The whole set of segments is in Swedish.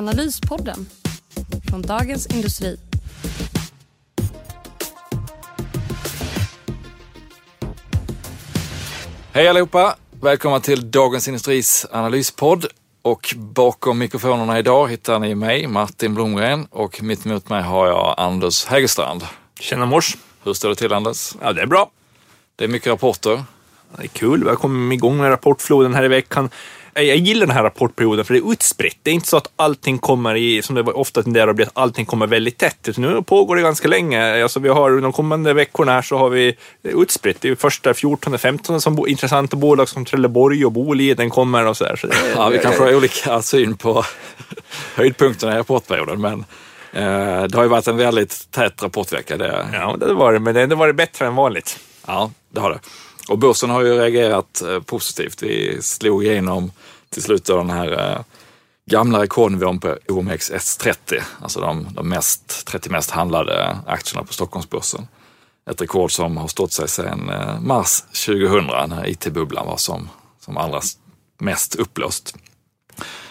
Analyspodden från Dagens Industri. Hej allihopa! Välkomna till Dagens Industris analyspodd. Och bakom mikrofonerna idag hittar ni mig, Martin Blomgren, och mitt emot mig har jag Anders Hägerstrand. Tjena mors! Hur står det till Anders? Ja, det är bra. Det är mycket rapporter. Det är kul. Vi har kommit igång med rapportfloden här i veckan. Jag gillar den här rapportperioden för det är utspritt. Det är inte så att allting kommer i, som det ofta tenderar att bli, att allting kommer väldigt tätt. Utan nu pågår det ganska länge. Alltså vi har de kommande veckorna här så har vi utspritt. Det är första 14-15 som intressanta bolag som Trelleborg och Boliden kommer och så där. Så det, ja, vi kanske har olika syn på höjdpunkterna i rapportperioden, men eh, det har ju varit en väldigt tät rapportvecka. Det... Ja, det var det, men det har varit bättre än vanligt. Ja, det har det. Och börsen har ju reagerat eh, positivt. Vi slog igenom till slut den här eh, gamla rekordnivån på OMXS30, alltså de, de mest, 30 mest handlade aktierna på Stockholmsbörsen. Ett rekord som har stått sig sedan eh, mars 2000 när IT-bubblan var som, som allra mest upplöst.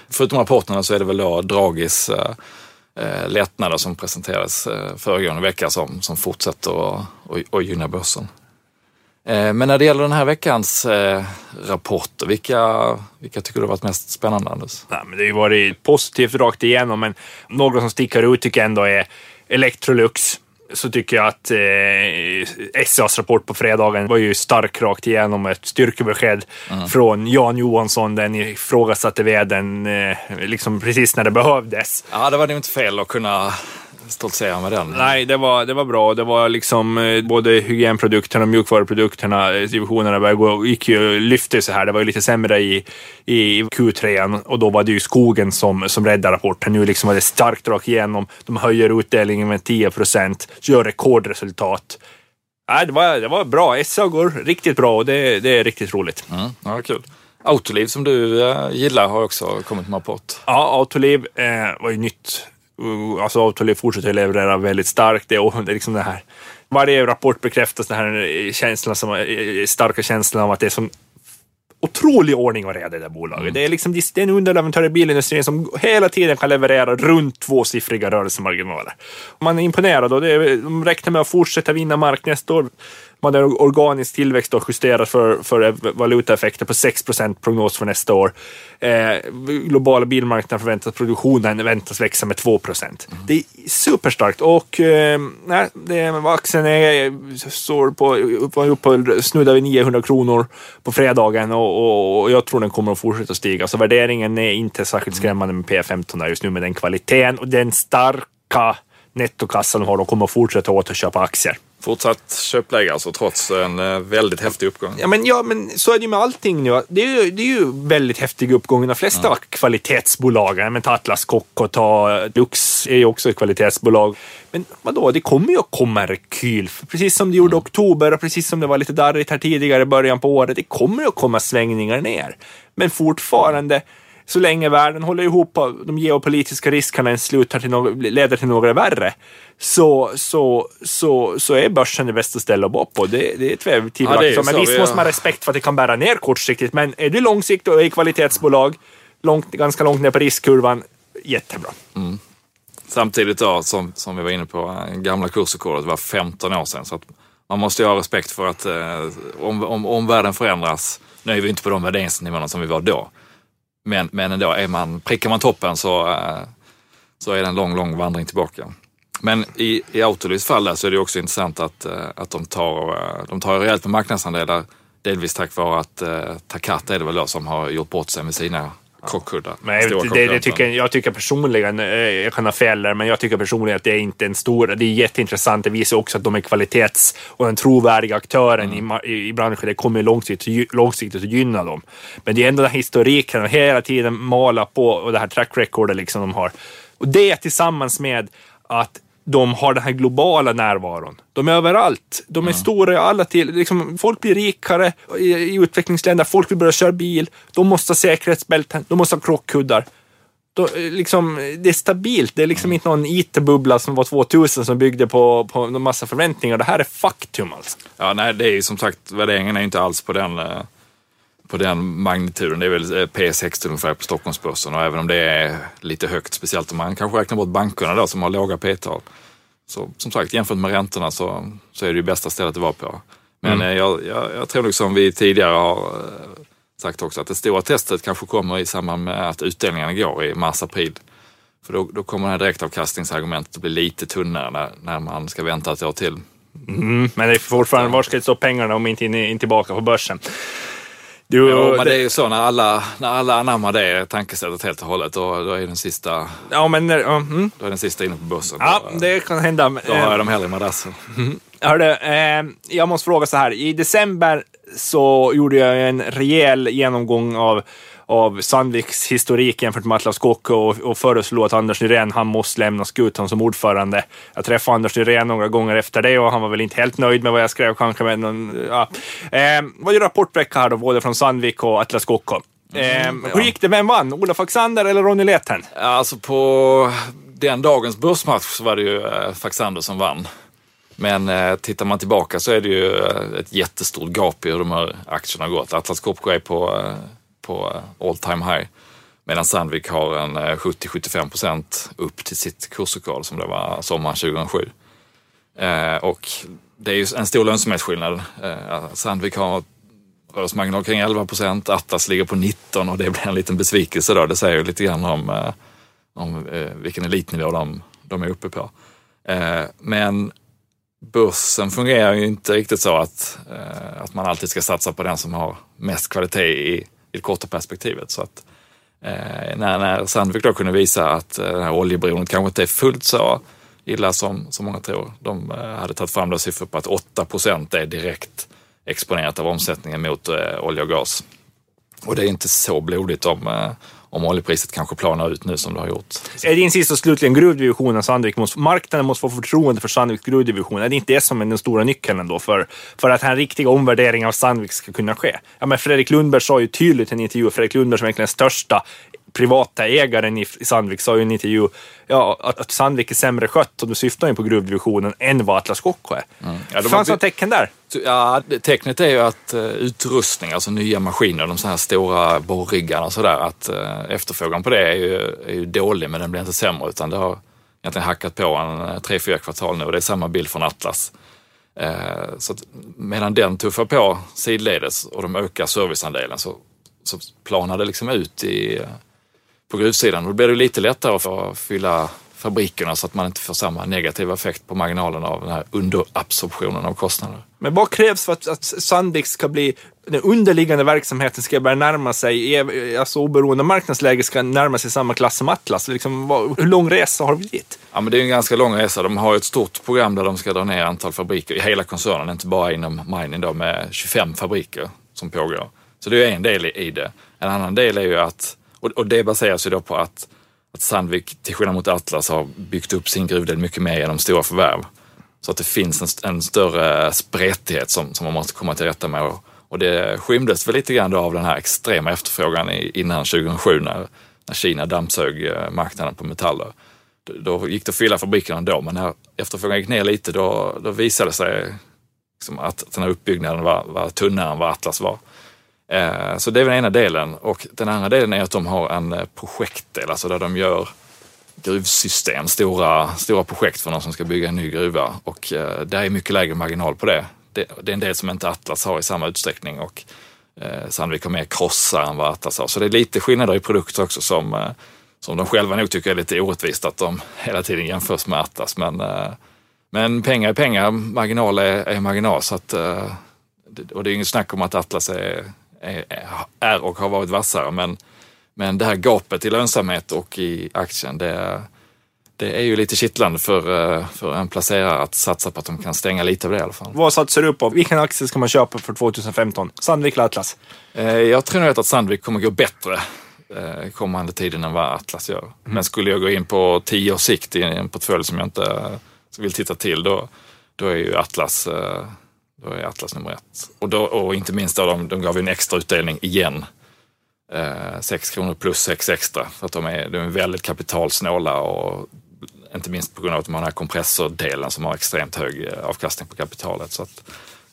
Förutom rapporterna så är det väl då Dragis eh, lättnader som presenterades eh, föregående vecka som, som fortsätter att gynna börsen. Eh, men när det gäller den här veckans eh, rapporter, vilka, vilka tycker du har varit mest spännande Anders? Nej, men det har ju varit positivt rakt igenom, men några som sticker ut tycker jag ändå är Electrolux. Så tycker jag att eh, SCAs rapport på fredagen var ju stark rakt igenom. Ett styrkebesked mm. från Jan Johansson, den ifrågasatte vdn, eh, liksom precis när det behövdes. Ja, det var nog inte fel att kunna stoltsera med den. Nej, det var, det var bra. Det var liksom eh, både hygienprodukterna och mjukvaruprodukterna, eh, divisionerna började gick ju, lyfte sig här. Det var ju lite sämre i, i Q3 och då var det ju skogen som, som räddade rapporten. Nu liksom var det starkt rakt igenom. De höjer utdelningen med 10 procent, gör rekordresultat. Nej, det, var, det var bra. SA går riktigt bra och det, det är riktigt roligt. Mm, ja, kul. Autoliv som du äh, gillar har också kommit med rapport. Ja, Autoliv äh, var ju nytt alltså Autoliv fortsätter leverera väldigt starkt. Det är, det är liksom det här, varje rapport bekräftas den här känslan som, starka känslan av att det är som otrolig ordning och reda i det bolaget. Mm. Det är liksom det är en underleverantör i bilindustrin som hela tiden kan leverera runt tvåsiffriga rörelsemarginaler. Man är imponerad och det är, de räknar med att fortsätta vinna mark nästa år man hade organisk tillväxt då justerat för, för valutaeffekter på 6% prognos för nästa år. Eh, globala bilmarknaden förväntas produktionen väntas växa med 2 mm. Det är superstarkt och eh, nej, det, aktien är, står på, upp, på snuddar vid 900 kronor på fredagen och, och, och, jag tror den kommer att fortsätta stiga. Så värderingen är inte särskilt skrämmande med P15 just nu med den kvaliteten och den starka nettokassan de har. De kommer att fortsätta återköpa aktier. Fortsatt köpläge alltså trots en eh, väldigt häftig uppgång. Ja men, ja, men så är det ju med allting nu. Det är ju, det är ju väldigt häftig uppgång de flesta ja. kvalitetsbolagen. Men ta Atlas Copco, ta Lux är ju också ett kvalitetsbolag. Men vadå, det kommer ju att komma rekyl. Precis som det gjorde mm. oktober och precis som det var lite darrigt här tidigare i början på året. Det kommer ju att komma svängningar ner. Men fortfarande så länge världen håller ihop och de geopolitiska riskerna slutar till något, leder till några värre, så, så, så, så är börsen det bästa stället att bo på. Det, det är tvivelaktigt. Ja, men visst måste man ha respekt för att det kan bära ner kortsiktigt, men är du långsiktigt och är i kvalitetsbolag, långt, ganska långt ner på riskkurvan, jättebra. Mm. Samtidigt då, som, som vi var inne på, gamla kursrekordet var 15 år sedan. Så att man måste ju ha respekt för att eh, om, om, om världen förändras, nu är vi inte på de värderingsnivåerna som vi var då, men, men ändå, är man, prickar man toppen så, eh, så är det en lång, lång vandring tillbaka. Men i, i Autolivs fall där så är det också intressant att, eh, att de tar, eh, de tar rejält med marknadsandelar. Delvis tack vare att eh, Takata är det väl då som har gjort bort sig med sina krockkuddar. Men jag, vet det, det tycker, jag tycker personligen, eh, jag kan ha fel där, men jag tycker personligen att det är inte en stor, det är jätteintressant. Det visar också att de är kvalitets och den trovärdiga aktören i, ma- i, i branschen. Det kommer långsiktigt, långsiktigt att gynna dem. Men det är ändå den här historiken och hela tiden mala på och det här track recordet liksom de har. Och det tillsammans med att de har den här globala närvaron. De är överallt. De är stora i alla till. Liksom, folk blir rikare i, i utvecklingsländer. Folk vill börja köra bil. De måste ha säkerhetsbälten. De måste ha krockkuddar. Då, eh, liksom, det är stabilt. Det är liksom inte någon IT-bubbla som var 2000 som byggde på, på en massa förväntningar. Det här är faktum alltså. Ja, nej, det är ju som sagt, värderingen är inte alls på den, eh, på den magnituden. Det är väl eh, P60 ungefär på Stockholmsbörsen och även om det är lite högt, speciellt om man kanske räknar bort bankerna då som har låga P-tal. Så som sagt, jämfört med räntorna så, så är det ju bästa stället att vara på. Men eh, jag, jag, jag tror liksom vi tidigare har eh, sagt också att det stora testet kanske kommer i samband med att utdelningarna går i mars-april. För då, då kommer det här direktavkastningsargumentet att bli lite tunnare när, när man ska vänta ett år till. Men det är fortfarande, var ska det stå pengarna om inte in, in tillbaka på börsen? Jo, men det är ju så när alla, när alla anammar det tankesättet helt och hållet, då, då, är den sista, ja, men, ja, mm. då är den sista inne på börsen. ja, då, det kan hända. då har jag dem hellre i madrassen. Hörde, eh, jag måste fråga så här. I december så gjorde jag en rejäl genomgång av, av Sandviks historik jämfört med Atlas Copco och, och föreslog att Anders Nyrén, han måste lämna skutan som ordförande. Jag träffade Anders Nyrén några gånger efter det och han var väl inte helt nöjd med vad jag skrev kanske. Men, någon, ja. eh, vad är rapportvecka här då, både från Sandvik och Atlas Copco? Eh, hur gick det? Vem vann? Olof Alexander eller Ronny Leten? Ja, Alltså på den dagens börsmatch så var det ju eh, Faxander som vann. Men eh, tittar man tillbaka så är det ju eh, ett jättestort gap i hur de här aktierna har gått. Atlas Copco är på, eh, på all time high. Medan Sandvik har en eh, 70-75 procent upp till sitt kursrekord som det var sommaren 2007. Eh, och det är ju en stor lönsamhetsskillnad. Eh, Sandvik har rörelsemarginal kring 11 procent, Atlas ligger på 19 och det blir en liten besvikelse då. Det säger ju lite grann om, eh, om eh, vilken elitnivå de, de är uppe på. Eh, men börsen fungerar ju inte riktigt så att, eh, att man alltid ska satsa på den som har mest kvalitet i, i det korta perspektivet. Så att, eh, när, när Sandvik då kunde visa att eh, det här oljeberoendet kanske inte är fullt så illa som, som många tror. De eh, hade tagit fram då siffror på att 8 procent är direkt exponerat av omsättningen mot eh, olja och gas. Och det är inte så blodigt om, eh, om oljepriset kanske planar ut nu som det har gjort. Är din sista och slutligen gruvdivisionen Sandvik måste, marknaden måste få förtroende för Sandviks gruvdivision. Är det inte det som är den stora nyckeln ändå för, för att en riktig omvärdering av Sandvik ska kunna ske? Ja, men Fredrik Lundberg sa ju tydligt i en intervju, Fredrik Lundberg som är egentligen den största privata ägaren i Sandvik sa i en intervju ja, att, att Sandvik är sämre skött, och du syftar ju på gruvdivisionen, än vad Atlas Copco är. Ja, de det fanns några tecken där. Ja, det- tecknet är ju att eh, utrustning, alltså nya maskiner, de så här stora borriggarna och sådär, att eh, efterfrågan på det är ju, är ju dålig men den blir inte sämre utan det har egentligen hackat på en eh, tre, fyra kvartal nu och det är samma bild från Atlas. Eh, så att medan den tuffar på sidledes och de ökar serviceandelen så, så planar det liksom ut i, på gruvsidan. Då blir det lite lättare att fylla fabrikerna så att man inte får samma negativa effekt på marginalen av den här underabsorptionen av kostnader. Men vad krävs för att, att Sandvik ska bli, den underliggande verksamheten ska börja närma sig, alltså oberoende marknadsläge ska närma sig samma klass som Atlas? Liksom, vad, hur lång resa har vi dit? Ja, men det är en ganska lång resa. De har ett stort program där de ska dra ner antal fabriker i hela koncernen, inte bara inom mining då, med 25 fabriker som pågår. Så det är en del i det. En annan del är ju att, och och det baseras ju då på att, att Sandvik, till skillnad mot Atlas, har byggt upp sin gruvdel mycket mer genom stora förvärv. Så att det finns en, en större spretighet som, som man måste komma till rätta med. Och, och det skymdes väl lite grann då av den här extrema efterfrågan i, innan 2007 när, när Kina dammsög eh, marknaden på metaller. Då- Då gick det att fylla fabrikerna ändå, men när efterfrågan gick ner lite då, då visade det sig liksom att den här uppbyggnaden var, var tunnare än vad Atlas var. Eh, så det är den ena delen. Och den andra delen är att de har en eh, projektdel, alltså där de gör gruvsystem, stora, stora projekt för någon som ska bygga en ny gruva. Och eh, det är mycket lägre marginal på det. det. Det är en del som inte Atlas har i samma utsträckning och eh, Sandvik har mer krossar än vad Atlas har. Så det är lite skillnader i produkter också som, eh, som de själva nog tycker är lite orättvist att de hela tiden jämförs med Atlas. Men, eh, men pengar är pengar, marginal är, är marginal. Så att, eh, och det är inget snack om att Atlas är, är, är och har varit vassare. Men, Men det här gapet i lönsamhet och i aktien, det, det är ju lite kittlande för, eh, för en placerare att satsa på att de kan stänga lite av det i alla fall. Vad satsar du på? Vilken aktie ska man köpa för 2015? Sandvik eller Atlas? Eh, Jag tror nog att Sandvik kommer gå bättre eh, kommande tiden än vad Atlas gör. Men skulle jag gå in på tio års sikt i en portfölj som jag inte vill titta till, då, då är ju Atlas, då är Atlas nummer ett. Och, då, och inte minst då, de, de gav ju en extra utdelning igen. Eh, 6 kronor plus 6 extra. För att de är, de är väldigt kapitalsnåla och inte minst på grund av att de har den här kompressordelen som har extremt hög eh, avkastning på kapitalet. Så att,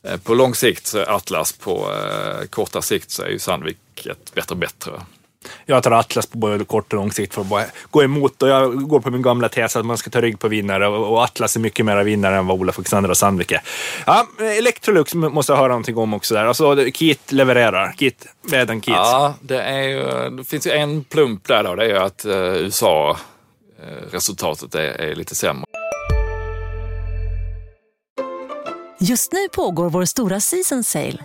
eh, på lång sikt så är Atlas, på eh, korta sikt så är ju Sandvik ett bättre bättre. Jag tar Atlas på både kort och lång sikt för att bara gå emot och jag går på min gamla tes att man ska ta rygg på vinnare och Atlas är mycket mer vinnare än vad Olof Alexander och Sandvik är. Ja, Electrolux måste jag höra någonting om också där. Alltså, Kit levererar. Kit, Väden Kit. Ja, det, är ju, det finns ju en plump där då. Det är ju att eh, USA, eh, resultatet är, är lite sämre. Just nu pågår vår stora season sale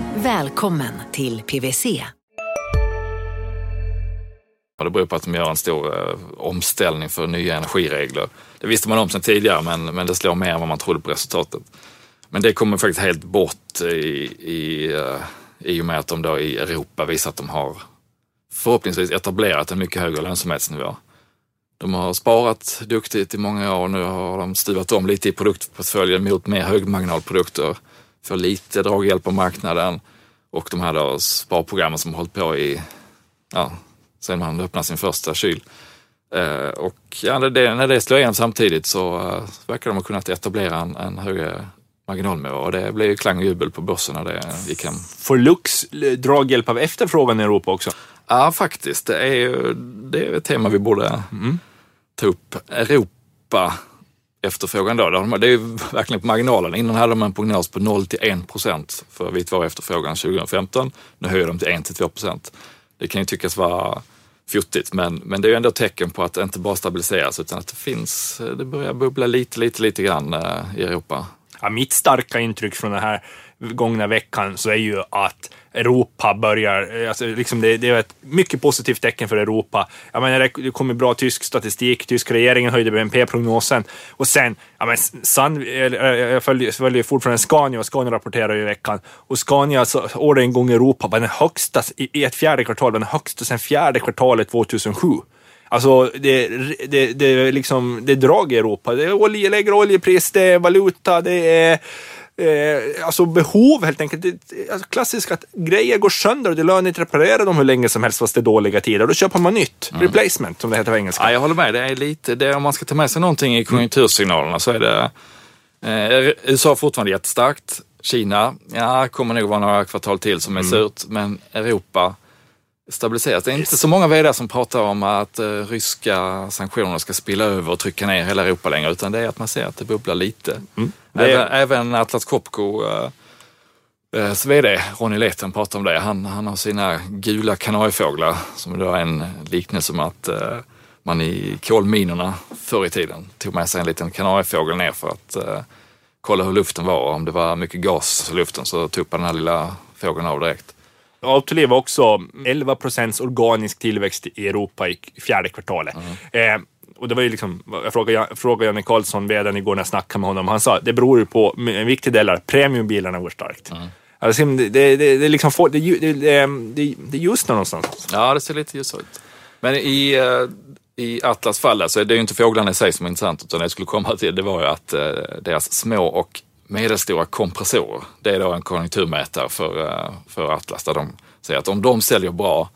Välkommen till PWC. Det beror på att de gör en stor eh, omställning för nya energiregler. Det visste man om sedan tidigare men, men det slår mer än vad man trodde på resultatet. Men det kommer faktiskt helt bort i, i, eh, i och med att de då i Europa visar att de har förhoppningsvis etablerat en mycket högre lönsamhetsnivå. De har sparat duktigt i många år. och Nu har de stuvat om lite i produktportföljen mot mer högmarginalprodukter. Får lite draghjälp på marknaden och de här då sparprogrammen som har hållit på i, ja, sen man öppnade sin första kyl. Eh, och ja, när, det, när det slår igenom samtidigt så eh, verkar de ha kunnat etablera en, en högre marginalnivå och det blev ju klang och jubel på börsen när det gick hem. Får Lux eh, draghjälp av efterfrågan i Europa också? Ja, faktiskt. Det är det är ett tema vi borde ta upp. Europa efterfrågan då. Det är ju verkligen på marginalen. Innan hade de en prognos på 0 till 1 procent för vitvaruefterfrågan 2015. Nu höjer de till 1 till 2 procent. Det kan ju tyckas vara fjuttigt, men, men det är ju ändå ett tecken på att det inte bara stabiliseras utan att det finns, eh, det börjar bubbla lite, lite, lite grann eh, i Europa. Ja, mitt starka intryck från den här gångna veckan så är ju att Europa börjar, eh, alltså liksom det, det är ett mycket positivt tecken för Europa. Jag menar, det- kommer bra tysk statistik, tyska regeringen höjde BNP-prognosen och sen, jag, menar, San, eh, eh, jag följer, följer fortfarande Scania och Scania rapporterar ju i veckan och Scania alltså, orderingång i Europa var den högsta, i, i ett fjärde kvartal, var den högsta sedan fjärde kvartalet 2007. Alltså, det, det, det, är liksom, det är drag i Europa. Det är olje, lägre oljepris, det är valuta, det är eh, alltså behov helt enkelt. Det, alltså klassiskt att grejer går sönder och det lönar inte att reparera dem hur länge som helst fast det är dåliga tider. Då köper man nytt. Replacement, som det heter på engelska. Ja, jag håller med. Det är lite, det, om man ska ta med sig någonting i konjunktursignalerna så är det eh, USA fortfarande jättestarkt. Kina, ja, kommer nog vara några kvartal till som är surt, men Europa stabiliseras. Det är inte så många vd som pratar om att eh, ryska sanktioner ska spilla över och trycka ner hela Europa längre, utan det är att man ser att det bubblar lite. Det Även, även Atlas Copco eh, eh, VD Ronny Leten pratar om det. Han, han har sina gula kanariefåglar som då är en liknelse med att eh, man i kolminerna förr i tiden tog med sig en liten kanariefågel ner för att eh, kolla hur luften var. Om det var mycket gas i luften så tuppade den här lilla fågeln av direkt. Autoliv var också 11 procents organisk tillväxt i Europa i fjärde kvartalet. Eh, och det var ju liksom, jag frågade, frågade Janne Karlsson, vdn igår när jag snackade med honom. Han sa det beror ju på, en viktig del är premiumbilarna går starkt. Alltså, det, det, det, det, är liksom, få- det, är det, det, det, det är just någonstans. Ja, det ser lite ljusare ut. Men i, eh, i Atlas fall så är det ju inte fåglarna i sig som är intressant, utan det jag skulle komma till det var ju att eh, deras små och medelstora kompressorer, det är då en konjunkturmätare för, eh, för Atlas, där de säger att om de säljer bra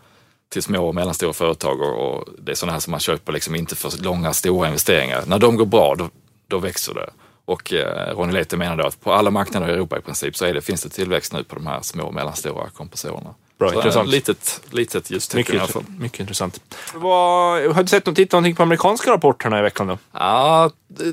till små och mellanstora företag och, och det är sådana här som man köper liksom inte för långa, stora investeringar. När de går bra, då, då växer det. Och eh, Ronny Lete menar då att på alla marknader i Europa i princip så är det, finns det tillväxt nu på de här små och mellanstora kompressorerna. Bra, Så, intressant. Litet, litet ljustecken i alla fall. Mycket, intressant. Vad, har du sett något, tittat någonting på amerikanska rapporterna i veckan då? Ja,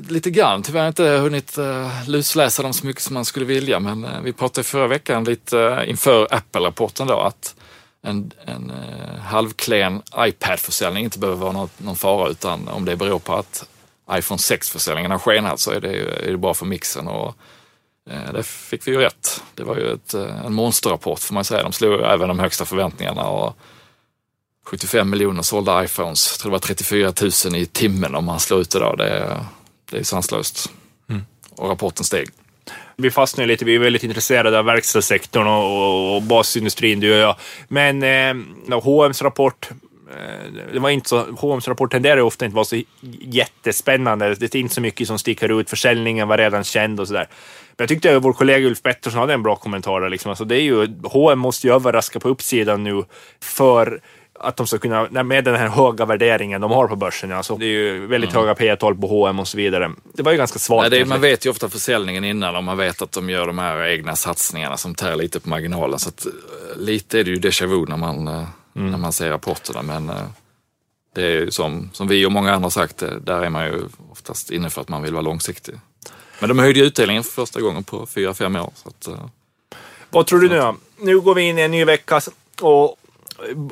lite grann. Tyvärr inte hunnit uh, lusläsa dem så mycket som man skulle vilja. Men uh, vi pratade förra veckan lite uh, inför Apple-rapporten då att en, en uh, halvklen iPad-försäljning inte behöver vara något, någon fara utan om det beror på att iPhone 6-försäljningen har skenat så är det, är det bra för mixen. Och, det fick vi ju rätt. Det var ju ett, en monsterrapport får man säga. De slog även de högsta förväntningarna. Och 75 miljoner sålda iPhones. Jag tror det var 34 000 i timmen om man slår ut det då. Det är, det är sanslöst. Mm. Och rapporten steg. Vi fastnar lite, vi är väldigt intresserade av verkstadssektorn och, och, och basindustrin, du och jag. Men eh, H&M's rapport eh, det var inte så, H&M's rapport tenderar ofta inte vara så jättespännande. Det är inte så mycket som sticker ut. Försäljningen var redan känd och sådär. Men jag tyckte att vår kollega Ulf Pettersson hade en bra kommentar där. Liksom. Alltså det är ju, H&M måste ju överraska på uppsidan nu för att de ska kunna, med den här höga värderingen de har på börsen, alltså det är ju väldigt mm. höga P tal på H&M och så vidare. Det var ju ganska svagt. Nej, man vet ju ofta försäljningen innan och man vet att de gör de här egna satsningarna som tär lite på marginalen. Så att, lite är det ju déjà vu när man, mm. när man ser rapporterna. Men det är ju som, som vi och många andra sagt, där är man ju oftast inne för att man vill vara långsiktig. Men de höjde ju utdelningen för första gången på fyra fem år. Så att, Vad tror du nu då? Nu går vi in i en ny vecka och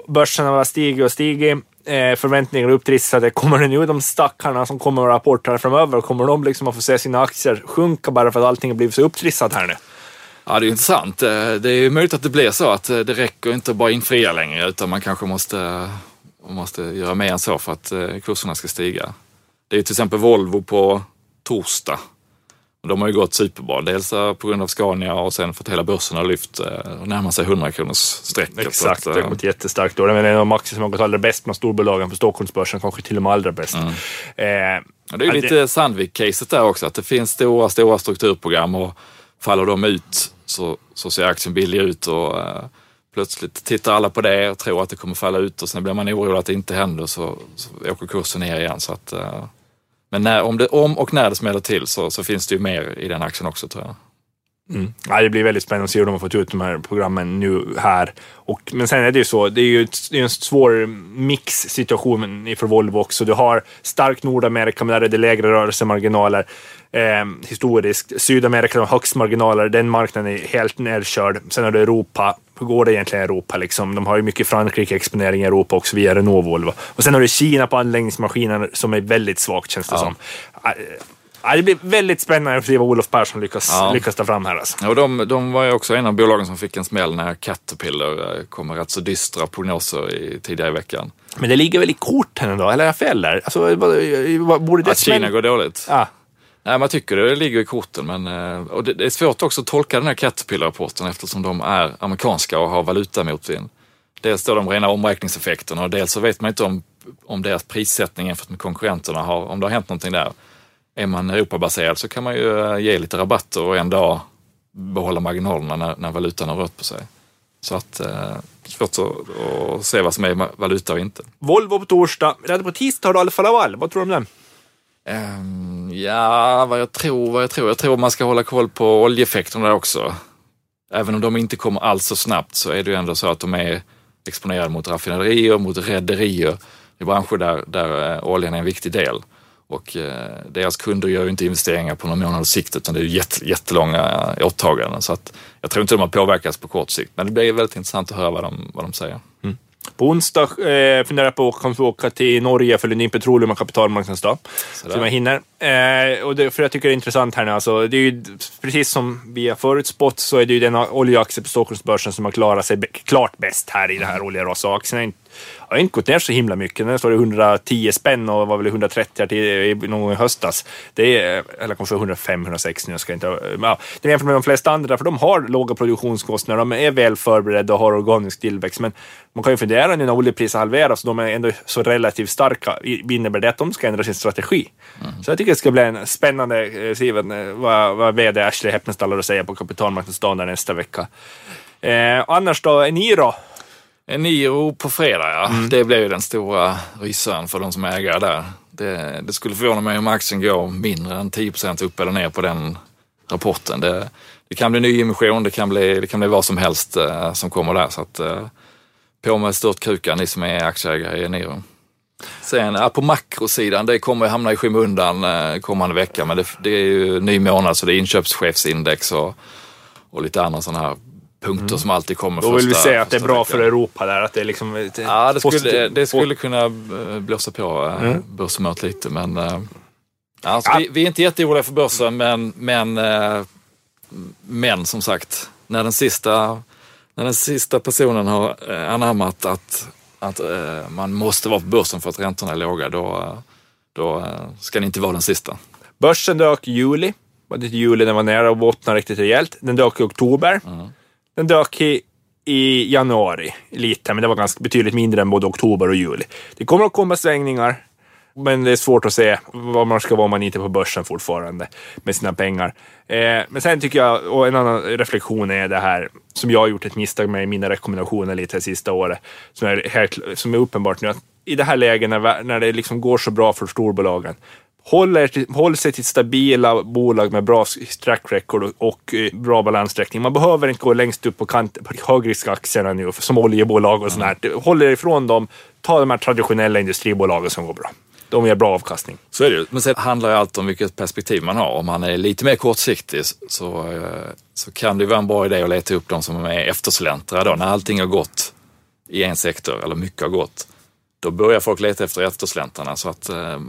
börsen har stigit och stigit. Eh, är upptrissade. Kommer det nu de stackarna som kommer med rapporter framöver, kommer de liksom att få se sina aktier sjunka bara för att allting har blivit så upptrissat här nu? Ja, det är intressant. Eh, det är möjligt att det blir så att eh, det räcker inte att bara infria längre utan man kanske måste, eh, måste göra mer än så för att kurserna ska stiga. Det är till exempel Volvo på torsdag de har ju gått superbra. Dels på grund av Scania och sen för att hela börsen har lyft och närmar sig 100 kronors strecket. Exakt, det har gått jättestarkt. Det är en av de aktier som har gått allra bäst bland storbolagen på Stockholmsbörsen, kanske till och med allra bäst. Mm. Eh, det är ju lite det... Sandvik-caset där också, att det finns stora, stora strukturprogram och faller de ut så, så ser aktien billig ut och plötsligt tittar alla på det och tror att det kommer falla ut och sen blir man orolig att det inte händer så, så åker kursen ner igen. Så att, uh, men när, om, det, om och när det smäller till så, så finns det ju mer i den aktien också tror jag. Mm. Ja, det blir väldigt spännande att se hur de har fått ut de här programmen nu här. Och, men sen är det ju så, det är ju ett, det är en svår mix-situation för Volvo också. Du har starkt Nordamerika, men där är det lägre rörelsemarginaler eh, historiskt. Sydamerika har högst marginaler, den marknaden är helt nerkörd. Sen har du Europa, hur går det egentligen i Europa? Liksom? De har ju mycket Frankrike-exponering i Europa också via Renault Volvo. Och sen har du Kina på anläggningsmaskiner som är väldigt svagt känns det ja. som. Ja, det blir väldigt spännande att se vad Olof Persson lyckas, ja. lyckas ta fram här. Alltså. Ja, de, de var ju också en av bolagen som fick en smäll när Caterpillar eh, kom med rätt så dystra prognoser i, tidigare i veckan. Men det ligger väl i korten ändå, eller är jag fel där? Alltså, borde det att Kina går dåligt? Ja. Nej, man tycker det ligger i korten, men eh, och det, är svårt också att tolka den här Caterpillar-rapporten eftersom de är amerikanska och har valutamotvind. Dels då de rena omräkningseffekterna och dels så vet man inte om, om deras prissättning jämfört med konkurrenterna, har, om det har hänt någonting där. Är man Europabaserad så kan man ju eh, ge lite rabatter och ändå behålla marginalerna när, när valutan har rört på sig. Så att eh, svårt att, att se vad som är valuta och inte. Volvo på torsdag. Redan på tisdag har du Alfa Laval. Vad tror du om den? Um, ja, vad jag tror, vad jag tror. Jag tror man ska hålla koll på oljeeffekterna också. Även om de inte kommer alls så snabbt så är det ju ändå så att de är exponerade mot raffinaderier, mot rederier. i branscher där, där eh, oljan är en viktig del. Och eh, deras kunder gör ju inte investeringar på någon månads sikt utan det är jättelånga eh, åtaganden. Så att jag tror inte de har påverkats på kort sikt. Men det blir väldigt intressant att höra vad de, vad de säger. Mm. På onsdag eh, funderar jag på att kanske åka till Norge för Lundin Petroleum och kapitalmarknadsdag. Så jag hinner. Eh, och det, för jag tycker det är intressant här nu. Alltså, det är ju, precis som vi har förutspått så är det ju den oljeaktie på Stockholmsbörsen som har klarat sig klart bäst här i det här oljeraset. Aktien har inte gått ner så himla mycket. Den står 110 spänn och var väl 130 till någon i höstas. Det är, eller kanske 105, 106 nu. Jag ska inte, ja, det är jämfört med de flesta andra, för de har låga produktionskostnader. De är väl förberedda och har organisk tillväxt. Men man kan ju fundera nu när oljepriset halveras och de är ändå så relativt starka. Innebär det att de ska ändra sin strategi? Mm. Så jag tycker det ska bli en spännande, eh, Siven, eh, vad, vad vd Ashley Heppenstall har att säga på kapitalmarknadsdagen nästa vecka. Eh, annars då, Eniro Eniro på fredag, ja. Mm. Det blir ju den stora rysaren för de som är ägare där. Det, det skulle förvåna mig om aktien går mindre än 10% upp eller ner på den rapporten. Det, det kan bli nyemission, det kan bli, det kan bli vad som helst eh, som kommer där. Så att, eh, på med störtkrukan, ni som är aktieägare i Eniro. Sen ja, på makrosidan, det kommer hamna i skymundan eh, kommande vecka, men det, det är ju ny månad så det är inköpschefsindex och, och lite andra sådana här punkter som alltid kommer Då vill vi första- säga att det är bra veckan. för Europa där. Att det är liksom ett Ja, det skulle, det skulle kunna eh, blåsa på eh, Mm. börshumöret lite, men alltså, Ja. vi, vi är inte jätteoroliga för börsen, men, men, men som sagt, när den sista, när den sista personen har anammat att, att man måste vara på börsen för att räntorna är låga, då, då ska ni inte vara den sista. Börsen dök i juli. Var det i juli den var nära och bottnade riktigt rejält. Den dök i oktober. Den dök i, i januari lite, men det var ganska betydligt mindre än både oktober och juli. Det kommer att komma svängningar, men det är svårt att se vad man ska vara om man inte är på börsen fortfarande med sina pengar. Eh, men sen tycker jag, och en annan reflektion är det här som jag har gjort ett misstag med i mina rekommendationer lite det sista året, som är, helt, som är uppenbart nu, att i det här läget när, när det liksom går så bra för storbolagen, Håll, er till, håll sig till stabila bolag med bra track record och, och eh, bra balanssträckning. Man behöver inte gå längst upp på, kant, på högriskaktierna nu, som oljebolag och sånt här. Håll er ifrån dem. Ta de här traditionella industribolagen som går bra. De ger bra avkastning. Så är det ju. Men sen handlar ju allt om vilket perspektiv man har. Om man är lite mer kortsiktig så, eh, så kan det vara en bra idé att leta upp de som är eftersläntrare då. När allting har gått i en sektor, eller mycket har gått, då börjar folk leta efter eftersläntrarna. Så att, eh,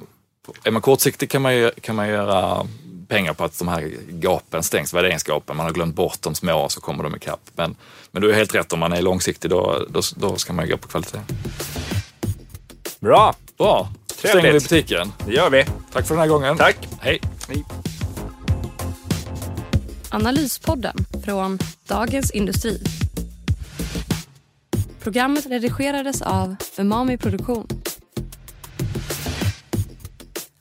är man kortsiktig kan man, ju, kan man göra pengar på att de här gapen stängs, värderingsgapen. Man har glömt bort de små så kommer de ikapp. Men, men du är helt rätt, om man är långsiktig då, då, då ska man ju gå på kvalitet. Bra, Bra, då stänger vi Trevligt. butiken. det gör vi. Tack för den här gången. Tack. Hej. Analyspodden från Dagens Industri. Programmet redigerades av Umami Produktion.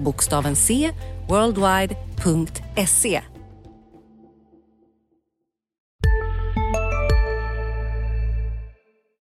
Bokstaven C, worldwide.se